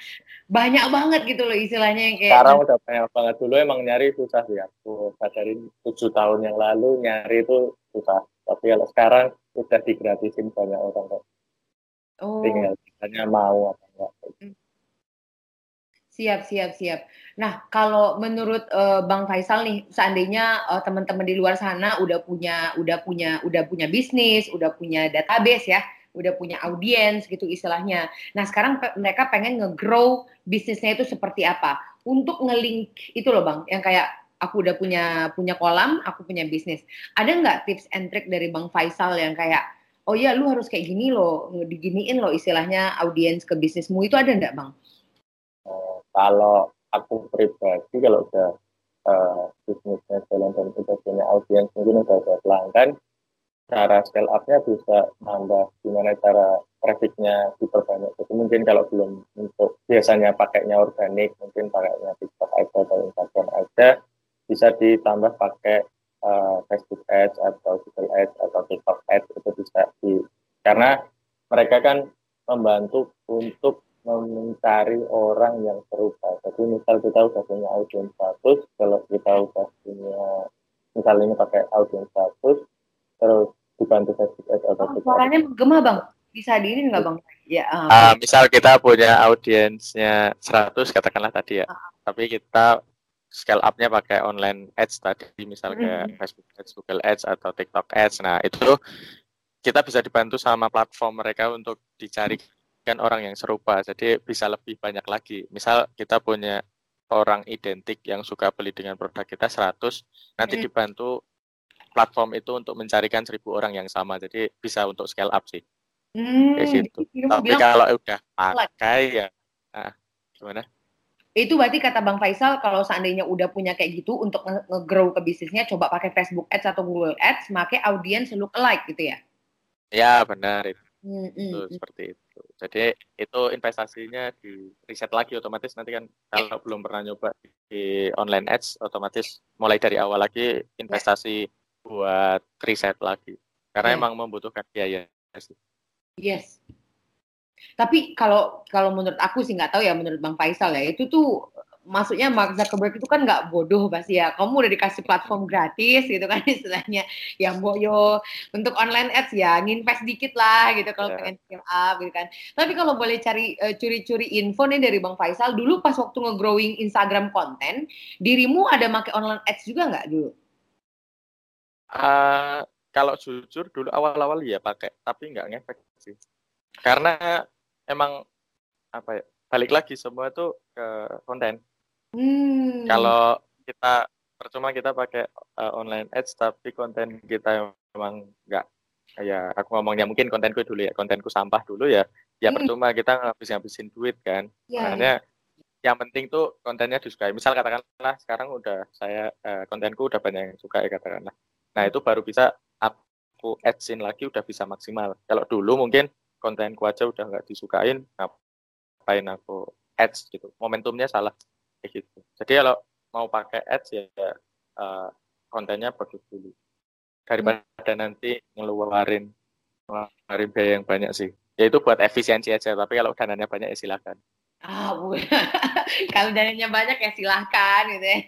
Speaker 1: banyak banget gitu loh istilahnya yang kayak
Speaker 2: Sekarang udah banyak banget dulu emang nyari susah sih aku dari tujuh tahun yang lalu nyari itu susah. Tapi kalau sekarang udah digratisin banyak orang kok. Oh. Tinggal hanya mau atau enggak. Hmm.
Speaker 1: Siap, siap, siap. Nah, kalau menurut uh, Bang Faisal nih, seandainya uh, teman-teman di luar sana udah punya, udah punya, udah punya bisnis, udah punya database ya, udah punya audiens gitu istilahnya. Nah, sekarang pe mereka pengen nge-grow bisnisnya itu seperti apa? Untuk nge-link itu loh Bang, yang kayak aku udah punya punya kolam, aku punya bisnis. Ada nggak tips and trick dari Bang Faisal yang kayak, oh ya lu harus kayak gini loh, diginiin loh istilahnya audiens ke bisnismu itu ada nggak Bang?
Speaker 2: Kalau aku pribadi kalau udah uh, bisnisnya jalan dan udah punya audiens mungkin udah ada pelanggan cara scale up-nya bisa nambah gimana cara trafficnya diperbanyak. Jadi mungkin kalau belum untuk biasanya pakainya organik mungkin pakainya TikTok aja atau Instagram aja bisa ditambah pakai uh, Facebook Ads atau Google Ads atau TikTok Ads itu bisa di karena mereka kan membantu untuk mencari orang yang serupa. Jadi misal kita udah punya audiens status, kalau kita udah punya misal ini pakai audiens status, terus dibantu Facebook Ads atau
Speaker 1: oh, Suaranya menggema bang, bisa diinin nggak bang?
Speaker 2: Ya. Uh, uh, misal kita punya audiensnya 100 katakanlah tadi ya, uh. tapi kita scale up-nya pakai online ads tadi, misal kayak mm Facebook Ads, Google Ads atau TikTok Ads. Nah itu kita bisa dibantu sama platform mereka untuk dicari kan orang yang serupa, jadi bisa lebih banyak lagi. Misal kita punya orang identik yang suka beli dengan produk kita 100, nanti dibantu platform itu untuk mencarikan seribu orang yang sama, jadi bisa untuk scale up sih. Hmm, Kayak gitu. Tapi kalau udah pakai ya, nah, gimana?
Speaker 1: Itu berarti kata Bang Faisal kalau seandainya udah punya kayak gitu untuk nge-grow ke bisnisnya coba pakai Facebook Ads atau Google Ads, pakai audiens look alike gitu ya?
Speaker 2: Ya benar itu. Hmm, hmm, itu seperti itu. Jadi itu investasinya di riset lagi otomatis nanti kan kalau belum pernah nyoba di online ads otomatis mulai dari awal lagi investasi buat riset lagi. Karena yeah. emang membutuhkan biaya
Speaker 1: sih. Yes. Tapi kalau kalau menurut aku sih nggak tahu ya menurut Bang Faisal ya itu tuh maksudnya Mark Zuckerberg itu kan nggak bodoh pasti ya. Kamu udah dikasih platform gratis gitu kan istilahnya. Ya boyo untuk online ads ya nginvest dikit lah gitu kalau yeah. pengen scale up gitu kan. Tapi kalau boleh cari eh, curi-curi info nih dari Bang Faisal, dulu pas waktu nge-growing Instagram konten, dirimu ada make online ads juga nggak dulu?
Speaker 2: Uh, kalau jujur dulu awal-awal ya pakai, tapi nggak ngefek sih. Karena emang apa ya balik lagi semua tuh ke konten Hmm. Kalau kita percuma kita pakai uh, online ads tapi konten kita memang enggak ya aku ngomongnya mungkin kontenku dulu ya kontenku sampah dulu ya. Ya hmm. percuma kita ngabis-ngabisin duit kan. Yeah. makanya yang penting tuh kontennya disukai. Misal katakanlah sekarang udah saya uh, kontenku udah banyak yang suka ya katakanlah. Nah itu baru bisa aku adsin lagi udah bisa maksimal. Kalau dulu mungkin kontenku aja udah nggak disukain ngapain aku ads gitu. Momentumnya salah kayak gitu. Jadi kalau mau pakai ads ya uh, kontennya bagus dulu. Daripada hmm. nanti ngeluarin ngeluarin biaya yang banyak sih. Ya itu buat efisiensi aja tapi kalau dananya banyak ya silakan
Speaker 1: ah bu. Kalau dananya banyak ya silahkan gitu ya.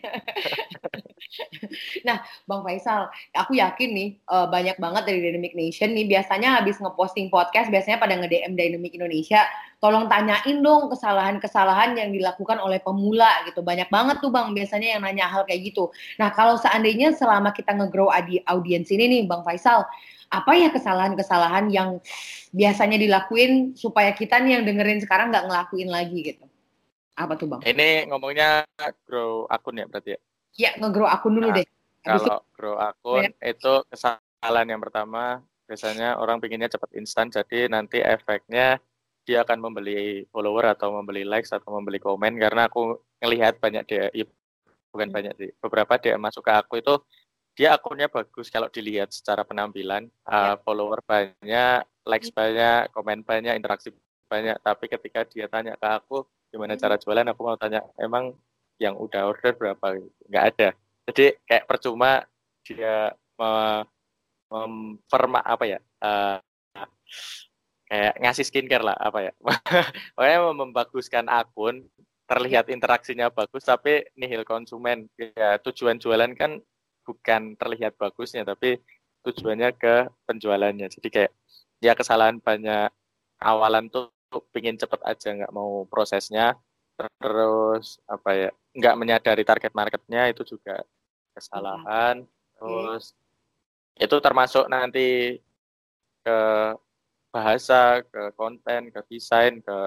Speaker 1: Nah bang Faisal aku yakin nih uh, banyak banget dari Dynamic Nation nih biasanya habis ngeposting podcast biasanya pada nge DM Dynamic Indonesia. Tolong tanyain dong kesalahan-kesalahan yang dilakukan oleh pemula gitu. Banyak banget tuh bang biasanya yang nanya hal kayak gitu. Nah kalau seandainya selama kita nge-grow audiens ini nih bang Faisal apa ya kesalahan-kesalahan yang biasanya dilakuin supaya kita nih yang dengerin sekarang nggak ngelakuin lagi gitu? Apa tuh bang?
Speaker 2: Ini ngomongnya grow akun ya berarti ya?
Speaker 1: Ya, nge-grow akun dulu
Speaker 2: Nah,
Speaker 1: deh. Habis
Speaker 2: Kalau grow akun
Speaker 1: Ya.
Speaker 2: itu kesalahan yang pertama biasanya orang pinginnya cepat instan jadi nanti efeknya dia akan membeli follower atau membeli likes atau membeli komen karena aku ngelihat banyak dia bukan
Speaker 1: Hmm.
Speaker 2: banyak sih beberapa dia masuk ke aku itu dia akunnya bagus kalau dilihat secara penampilan. Uh, follower banyak likes banyak komen banyak interaksi banyak. Tapi ketika dia tanya ke aku gimana
Speaker 1: Hmm.
Speaker 2: cara jualan? Aku mau tanya emang yang udah order berapa? Gitu nggak ada. Jadi kayak percuma dia me- memperma apa ya eh, kayak ngasih skincare lah apa ya. Pokoknya membaguskan akun terlihat interaksinya bagus tapi nihil konsumen. Ya tujuan jualan kan bukan terlihat bagusnya tapi tujuannya ke penjualannya. Jadi kayak ya kesalahan banyak awalan tuh pingin cepet aja nggak mau prosesnya. Terus apa ya nggak menyadari target marketnya itu juga kesalahan. Terus itu termasuk nanti ke bahasa ke konten ke desain ke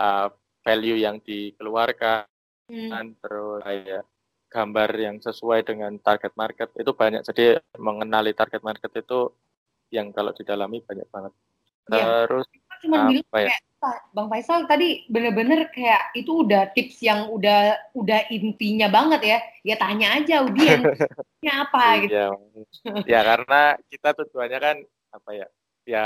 Speaker 2: uh, value yang dikeluarkan.
Speaker 1: Hmm.
Speaker 2: terus kayak gambar yang sesuai dengan target market itu banyak jadi mengenali target market itu yang kalau didalami banyak banget
Speaker 1: Iya.
Speaker 2: terus
Speaker 1: Cuma bilang
Speaker 2: ya
Speaker 1: kayak "Pak, Bang Faisal tadi bener-bener kayak itu udah tips yang udah udah intinya banget ya. Ya tanya aja audiensnya apa gitu.
Speaker 2: Iya, ya karena kita tujuannya kan apa ya ya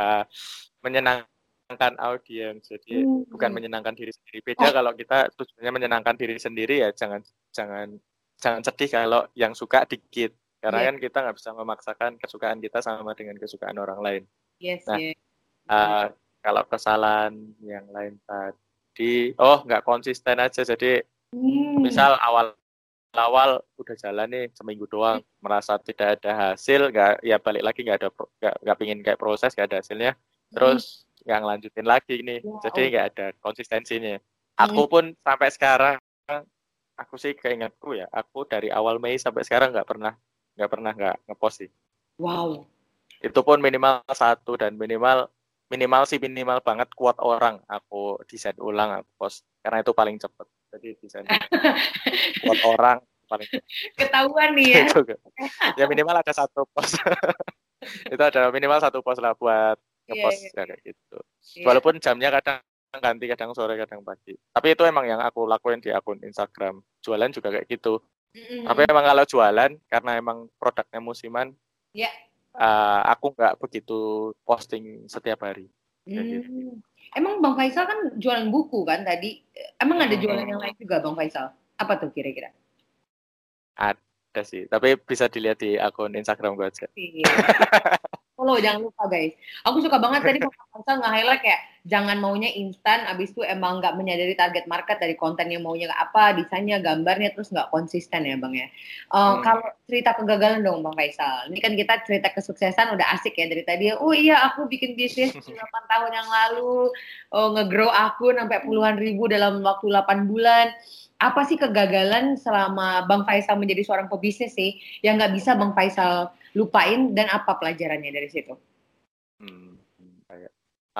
Speaker 2: menyenangkan audiens jadi
Speaker 1: Hmm.
Speaker 2: bukan menyenangkan diri sendiri beda kalau kita tujuannya menyenangkan diri sendiri ya jangan jangan jangan sedih kalau yang suka dikit karena
Speaker 1: Iya.
Speaker 2: kan kita nggak bisa memaksakan kesukaan kita sama dengan kesukaan orang lain
Speaker 1: Yes,
Speaker 2: Nah,
Speaker 1: yes.
Speaker 2: Eh, kalau kesalahan yang lain tadi oh nggak konsisten aja jadi
Speaker 1: Hmm.
Speaker 2: misal awal awal udah jalan nih seminggu doang merasa tidak ada hasil nggak ya balik lagi nggak ada nggak nggak pingin kayak proses nggak ada hasilnya terus nggak ngelanjutin lagi nih
Speaker 1: Wow.
Speaker 2: jadi nggak ada konsistensinya aku pun sampai sekarang aku sih keingetku ya aku dari awal Mei sampai sekarang nggak pernah nggak pernah nggak ngepost sih
Speaker 1: Wow.
Speaker 2: itu pun minimal satu dan minimal minimal sih minimal banget kuat orang aku desain ulang aku post karena itu paling cepet jadi desain kuat orang paling cepet.
Speaker 1: Ketahuan nih ya.
Speaker 2: Ya minimal ada satu post itu ada minimal satu post lah buat ngepost
Speaker 1: Iya,
Speaker 2: ya, kayak gitu
Speaker 1: Iya.
Speaker 2: walaupun jamnya kadang ganti kadang sore kadang pagi tapi itu emang yang aku lakuin di akun Instagram jualan juga kayak gitu
Speaker 1: Mm-mm.
Speaker 2: tapi emang kalau jualan karena emang produknya musiman
Speaker 1: Ya.
Speaker 2: eh, aku nggak begitu posting setiap hari gitu.
Speaker 1: Hmm. Emang Bang Faisal kan jualan buku kan tadi. Emang ada jualan yang lain juga Bang Faisal? Apa tuh kira-kira?
Speaker 2: ada sih tapi bisa dilihat di akun Instagram gue aja
Speaker 1: Follow jangan lupa guys. Aku suka banget tadi Bang Faisal nge-highlight kayak jangan maunya instan, abis itu emang nggak menyadari target market dari konten yang maunya apa, desainnya, gambarnya, terus nggak konsisten ya Bang ya. Uh,
Speaker 2: Hmm.
Speaker 1: Kalau cerita kegagalan dong Bang Faisal. Ini kan kita cerita kesuksesan udah asik ya dari tadi. Oh iya aku bikin bisnis 8 tahun yang lalu, oh, nge-grow akun sampai puluhan ribu dalam waktu 8 bulan. Apa sih kegagalan selama Bang Faisal menjadi seorang pebisnis sih yang nggak bisa Bang Faisal lupain dan apa pelajarannya dari situ?
Speaker 2: Hmm,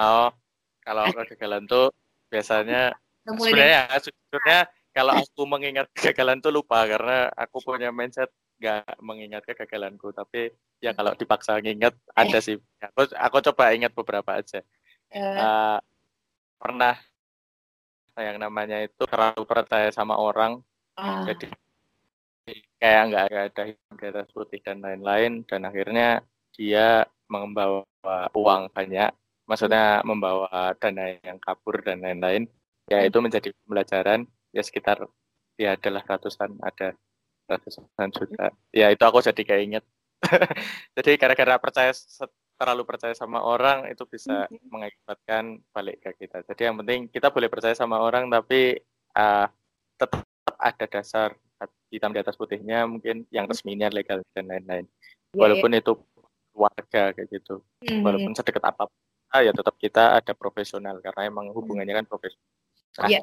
Speaker 2: oh kalau kegagalan tuh biasanya sebenarnya sejujurnya kalau aku mengingat kegagalan tuh lupa karena aku punya mindset nggak mengingat kegagalanku. Tapi ya kalau dipaksa nginget ada sih. Aku aku coba ingat beberapa aja.
Speaker 1: Eh,
Speaker 2: pernah yang namanya itu terlalu percaya sama orang
Speaker 1: ah,
Speaker 2: jadi kayak nggak ada hitam di atas putih dan lain-lain dan akhirnya dia membawa uang banyak maksudnya membawa dana yang kabur dan lain-lain ya itu menjadi pembelajaran ya sekitar ya adalah ratusan ada ratusan juta. Ya itu aku jadi kayak inget jadi gara-gara percaya terlalu percaya sama orang itu bisa mengakibatkan balik ke kita. Jadi yang penting kita boleh percaya sama orang tapi uh, tetap ada dasar hitam di atas putihnya mungkin yang resminya legal dan lain-lain.
Speaker 1: Ya,
Speaker 2: walaupun itu warga kayak gitu.
Speaker 1: Ya. Hmm,
Speaker 2: walaupun sedekat apa pun ah, ya tetap kita ada profesional karena emang hubungannya kan profesional. Nah,
Speaker 1: Iya,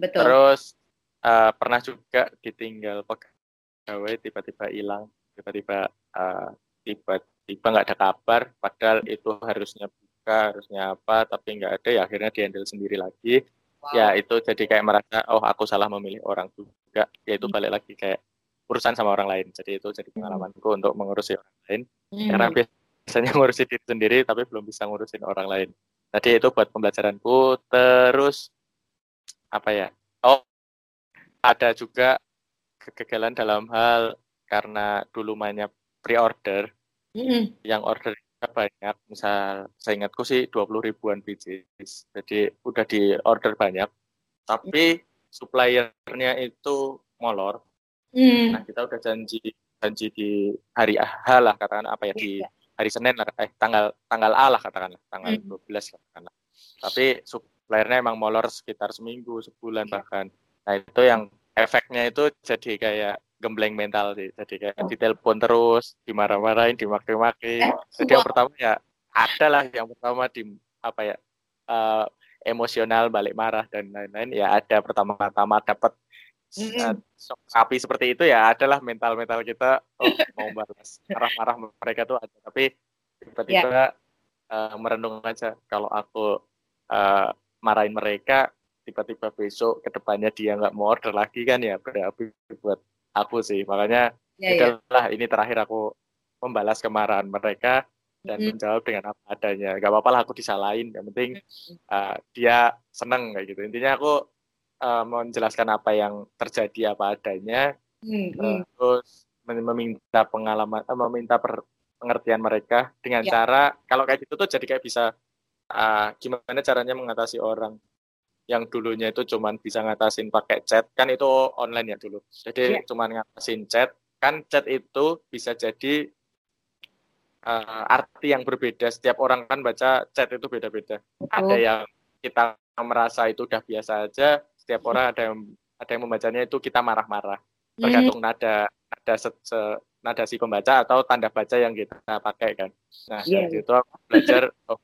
Speaker 1: betul.
Speaker 2: terus eh, pernah juga ditinggal pegawai tiba-tiba hilang tiba-tiba eh, tiba-tiba nggak ada kabar padahal itu harusnya buka harusnya apa tapi nggak ada ya akhirnya dihandle sendiri lagi
Speaker 1: Wow.
Speaker 2: ya itu jadi kayak merasa oh aku salah memilih orang juga ya itu balik lagi kayak urusan sama orang lain. Jadi itu jadi pengalamanku hmm. untuk mengurusi orang lain. Hmm. Karena biasanya ngurusin diri sendiri tapi belum bisa ngurusin orang lain. Jadi itu buat pembelajaranku. Terus apa ya? Oh, ada juga kegagalan dalam hal karena dulu mainnya pre-order. Hmm. Yang order banyak, misal saya ingatku sih 20 ribuan biji. Jadi udah di order banyak. Tapi suppliernya itu molor. Hmm. Nah, kita udah janji janji di hari H lah katakan apa ya di iya. hari Senin lah eh tanggal tanggal A lah katakanlah tanggal hmm. 12 katakanlah. Tapi suppliernya emang molor sekitar seminggu, sebulan bahkan. Nah, itu yang efeknya itu jadi kayak gembleng mental sih. Jadi kayak oh. ditelepon terus, dimarah-marahin, dimaki-maki. Eh, Jadi yang pertama ya ada lah yang pertama di apa ya uh, emosional balik marah dan lain-lain ya ada pertama-tama dapat mm api seperti itu ya adalah mental-mental kita oh, mau balas marah-marah mereka tuh ada tapi tiba-tiba yeah. uh, merenung aja kalau aku uh, marahin mereka tiba-tiba besok ke depannya dia nggak mau order lagi kan ya berapi buat aku sih makanya yeah, yeah. ini terakhir aku membalas kemarahan mereka dan mm. menjawab dengan apa adanya. Gak apa-apa lah aku disalahin, yang penting uh, dia seneng kayak gitu. Intinya aku uh, menjelaskan apa yang terjadi apa adanya, mm. uh, terus meminta pengalaman, uh, meminta per, pengertian mereka dengan yeah. cara kalau kayak gitu tuh jadi kayak bisa uh, gimana caranya mengatasi orang yang dulunya itu cuman bisa ngatasin pakai chat kan itu online ya dulu jadi yeah. cuman ngatasin chat kan chat itu bisa jadi uh, arti yang berbeda. Setiap orang kan baca chat itu beda-beda. Ada yang kita merasa itu udah biasa aja. Setiap orang ada yang ada yang membacanya itu kita marah-marah. Tergantung hmm. nada nada se, se, nada si pembaca atau tanda baca yang kita pakai kan. Nah yeah. dari itu aku belajar. Oh,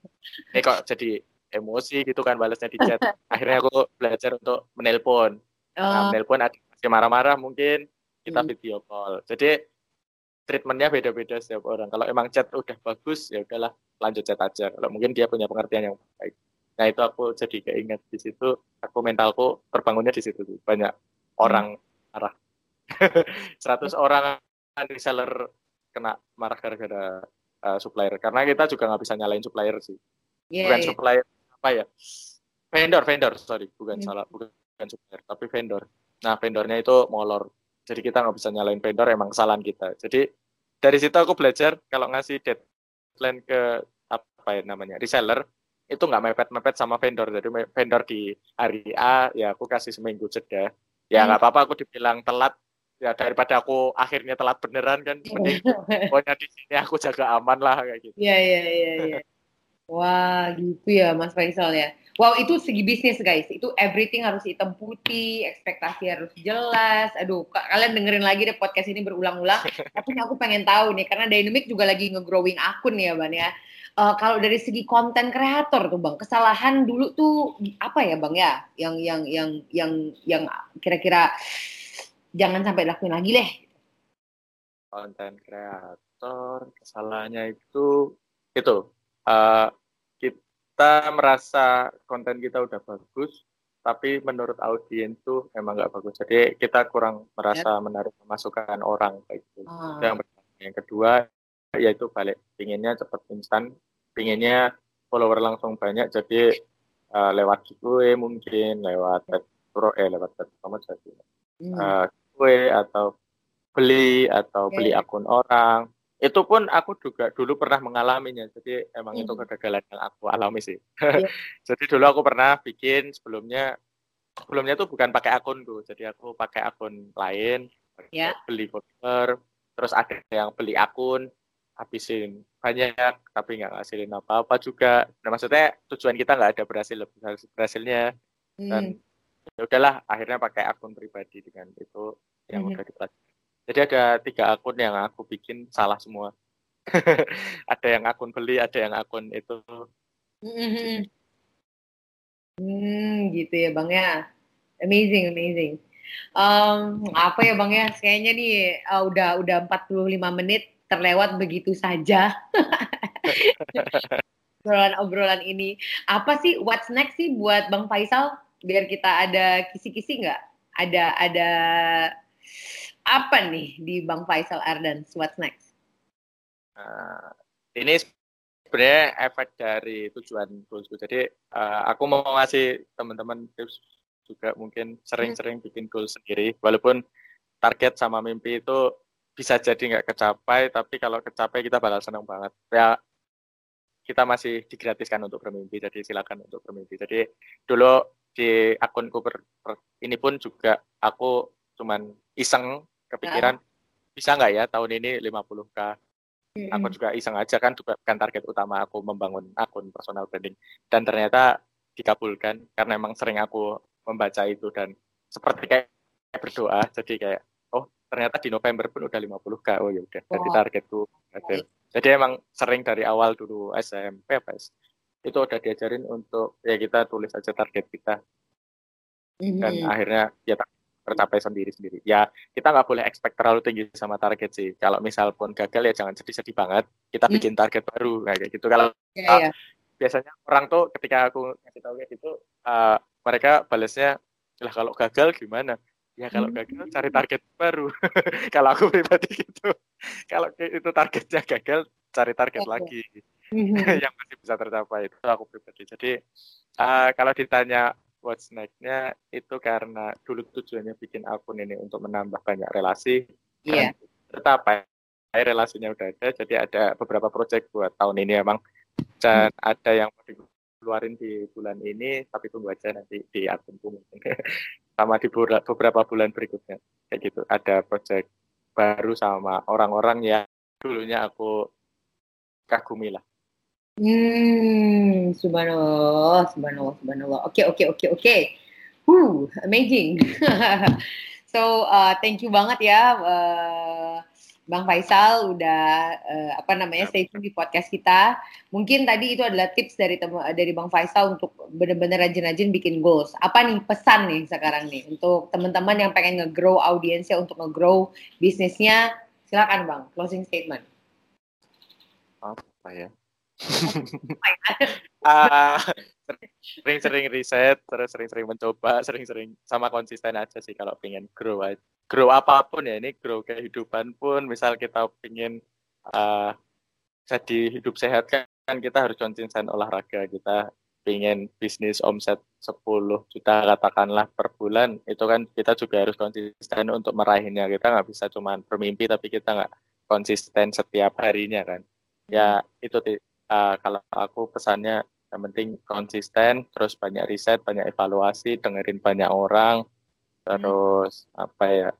Speaker 2: ini kok jadi emosi gitu kan balasnya di chat. Akhirnya aku belajar untuk menelpon. Nah, oh. menelpon ada masih marah-marah mungkin kita hmm. video call. Jadi treatmentnya beda-beda setiap orang. Kalau emang chat udah bagus, ya udahlah lanjut chat aja. Kalau mungkin dia punya pengertian yang baik. Nah itu aku jadi keinget di situ. Aku mentalku terbangunnya di situ. Banyak orang marah. 100 orang reseller kena marah gara-gara uh, supplier. Karena kita juga nggak bisa nyalain supplier sih. Yeah, bukan yeah. supplier apa ya? Vendor, vendor, sorry, bukan yeah. salah, bukan, bukan supplier, tapi vendor. Nah vendornya itu molor jadi kita nggak bisa nyalain vendor, emang kesalahan kita. Jadi dari situ aku belajar kalau ngasih deadline ke apa ya namanya reseller itu nggak mepet-mepet sama vendor. Jadi vendor di hari A ya aku kasih seminggu jeda. Ya nggak hmm. apa-apa aku dibilang telat ya daripada aku akhirnya telat beneran kan mending pokoknya di sini aku jaga aman lah kayak gitu.
Speaker 1: Iya iya iya iya. Wah, gitu ya Mas Faisal ya. Wow, itu segi bisnis guys. Itu everything harus hitam putih, ekspektasi harus jelas. Aduh, kalian dengerin lagi deh podcast ini berulang-ulang. Tapi aku pengen tahu nih, karena Dynamic juga lagi nge-growing akun ya, Bang ya. Uh, kalau dari segi konten kreator tuh, Bang, kesalahan dulu tuh apa ya, Bang ya? Yang yang yang yang yang kira-kira jangan sampai lakuin lagi deh.
Speaker 2: Konten kreator kesalahannya itu itu uh, kita merasa konten kita udah bagus, tapi menurut audiens tuh emang nggak bagus. Jadi kita kurang merasa menarik masukan orang kayak gitu. Oh. Yang Yang kedua yaitu balik pinginnya cepat instan, pinginnya follower langsung banyak, jadi uh, lewat giveaway mungkin, lewat pro eh lewat kamu jadi hmm. uh, giveaway atau beli atau okay. beli akun orang itu pun aku juga dulu pernah mengalaminya jadi emang hmm. itu kegagalan yang aku alami sih yeah. jadi dulu aku pernah bikin sebelumnya sebelumnya tuh bukan pakai akun tuh jadi aku pakai akun lain yeah. beli follower terus ada yang beli akun habisin banyak tapi nggak ngasilin apa-apa juga nah maksudnya tujuan kita nggak ada berhasil berhasilnya hmm. dan ya udahlah akhirnya pakai akun pribadi dengan itu yang hmm. udah dipelajari jadi ada tiga akun yang aku bikin salah semua. ada yang akun beli, ada yang akun itu.
Speaker 1: Hmm, hmm gitu ya bang ya. Amazing, amazing. Um, apa ya bang ya? Kayaknya nih uh, udah udah 45 menit terlewat begitu saja. obrolan-obrolan ini. Apa sih what's next sih buat Bang Faisal? Biar kita ada kisi-kisi nggak? Ada ada apa nih di Bang Faisal Ardan? What's next?
Speaker 2: Uh, ini sebenarnya efek dari tujuan goalsku. Jadi uh, aku mau ngasih teman-teman tips juga mungkin sering-sering bikin goal sendiri. Walaupun target sama mimpi itu bisa jadi nggak kecapai, tapi kalau kecapai kita bakal senang banget. Ya kita masih digratiskan untuk bermimpi, jadi silakan untuk bermimpi. Jadi dulu di akunku ini pun juga aku cuman iseng kepikiran bisa nggak ya tahun ini 50k Aku juga iseng aja kan juga kan target utama aku membangun akun personal branding. Dan ternyata dikabulkan karena emang sering aku membaca itu dan seperti kayak berdoa. Jadi kayak oh ternyata di November pun udah 50k oh ya udah jadi targetku berhasil. Jadi emang sering dari awal dulu SMP apa itu udah diajarin untuk ya kita tulis aja target kita. Dan mm-hmm. akhirnya ya tercapai sendiri-sendiri. Ya, kita nggak boleh expect terlalu tinggi sama target sih. Kalau misal pun gagal ya jangan sedih-sedih banget. Kita hmm. bikin target baru kayak gitu. Kalau ya, uh, ya. biasanya orang tuh ketika aku ngasih tahu kayak gitu, uh, mereka balasnya, lah kalau gagal gimana? Ya kalau hmm. gagal cari target baru. kalau aku pribadi gitu. Kalau itu targetnya gagal, cari target lagi. Hmm. yang masih bisa tercapai itu aku pribadi. Jadi uh, kalau ditanya what's next-nya itu karena dulu tujuannya bikin akun ini untuk menambah banyak relasi. Iya. Yeah. Tercapai relasinya udah ada, jadi ada beberapa project buat tahun ini emang dan hmm. ada yang mau dikeluarin di bulan ini, tapi tunggu aja nanti di akunku mungkin. sama di beberapa bulan berikutnya kayak gitu. Ada project baru sama orang-orang yang dulunya aku kagumi lah.
Speaker 1: Hmm, subhanallah, subhanallah, subhanallah. Okay, okay, okay. Okay. Woo, amazing. so, uh, thank you banget ya, uh, Bang Faisal udah uh, apa namanya stay tune di podcast kita. Mungkin tadi itu adalah tips dari dari Bang Faisal untuk benar-benar rajin-rajin bikin goals. Apa nih pesan nih sekarang nih untuk teman-teman yang pengen nge-grow audiensnya untuk nge-grow bisnisnya? Silakan Bang, closing statement.
Speaker 2: Apa ya? Uh, sering-sering riset, terus sering-sering mencoba, sering-sering sama konsisten aja sih kalau pengen grow grow apa pun ya ini grow kehidupan pun misal kita pengen uh, jadi hidup sehat kan kita harus konsisten olahraga kita pengen bisnis omset 10 juta katakanlah per bulan itu kan kita juga harus konsisten untuk meraihnya kita nggak bisa cuma bermimpi tapi kita nggak konsisten setiap harinya kan. Ya itu uh, kalau aku pesannya yang penting konsisten, terus banyak riset, banyak evaluasi, dengerin banyak orang, terus hmm. apa ya,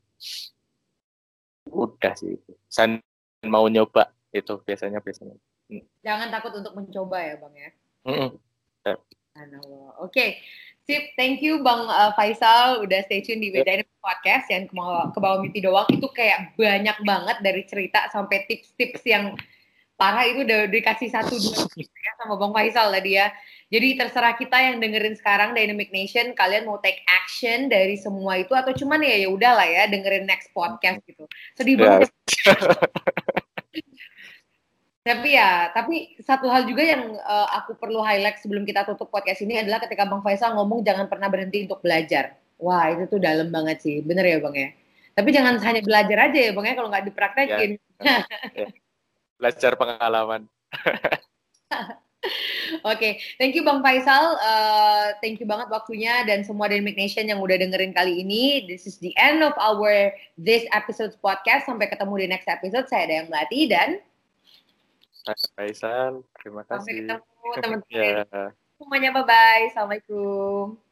Speaker 2: udah sih. Saya mau nyoba itu biasanya biasanya.
Speaker 1: Hmm. Jangan takut untuk mencoba ya bang ya. Mm -mm. Oke, okay. sip. Thank you Bang uh, Faisal udah stay tune di. Dynamic Podcast yang ke, ke bawah mimpi doang itu kayak banyak banget dari cerita sampai tips-tips yang parah itu udah dikasih satu dua ya sama Bang Faisal tadi ya. Jadi terserah kita yang dengerin sekarang Dynamic Nation, kalian mau take action dari semua itu atau cuman ya ya udahlah ya dengerin next podcast gitu. Sedih banget. tapi ya, tapi satu hal juga yang uh, aku perlu highlight sebelum kita tutup podcast ini adalah ketika Bang Faisal ngomong jangan pernah berhenti untuk belajar. Wah itu tuh dalam banget sih, bener ya Bang ya. Tapi jangan hanya belajar aja ya Bang ya kalau nggak dipraktekin. Ya,
Speaker 2: ya belajar pengalaman.
Speaker 1: Oke, okay. thank you Bang Faisal. Uh, thank you banget waktunya dan semua Dynamic Nation yang udah dengerin kali ini. This is the end of our this episode podcast. Sampai ketemu di next episode. Saya Dayang Melati dan
Speaker 2: saya Faisal. Terima kasih.
Speaker 1: Sampai ketemu teman-teman. yeah. Semuanya bye-bye. Assalamualaikum.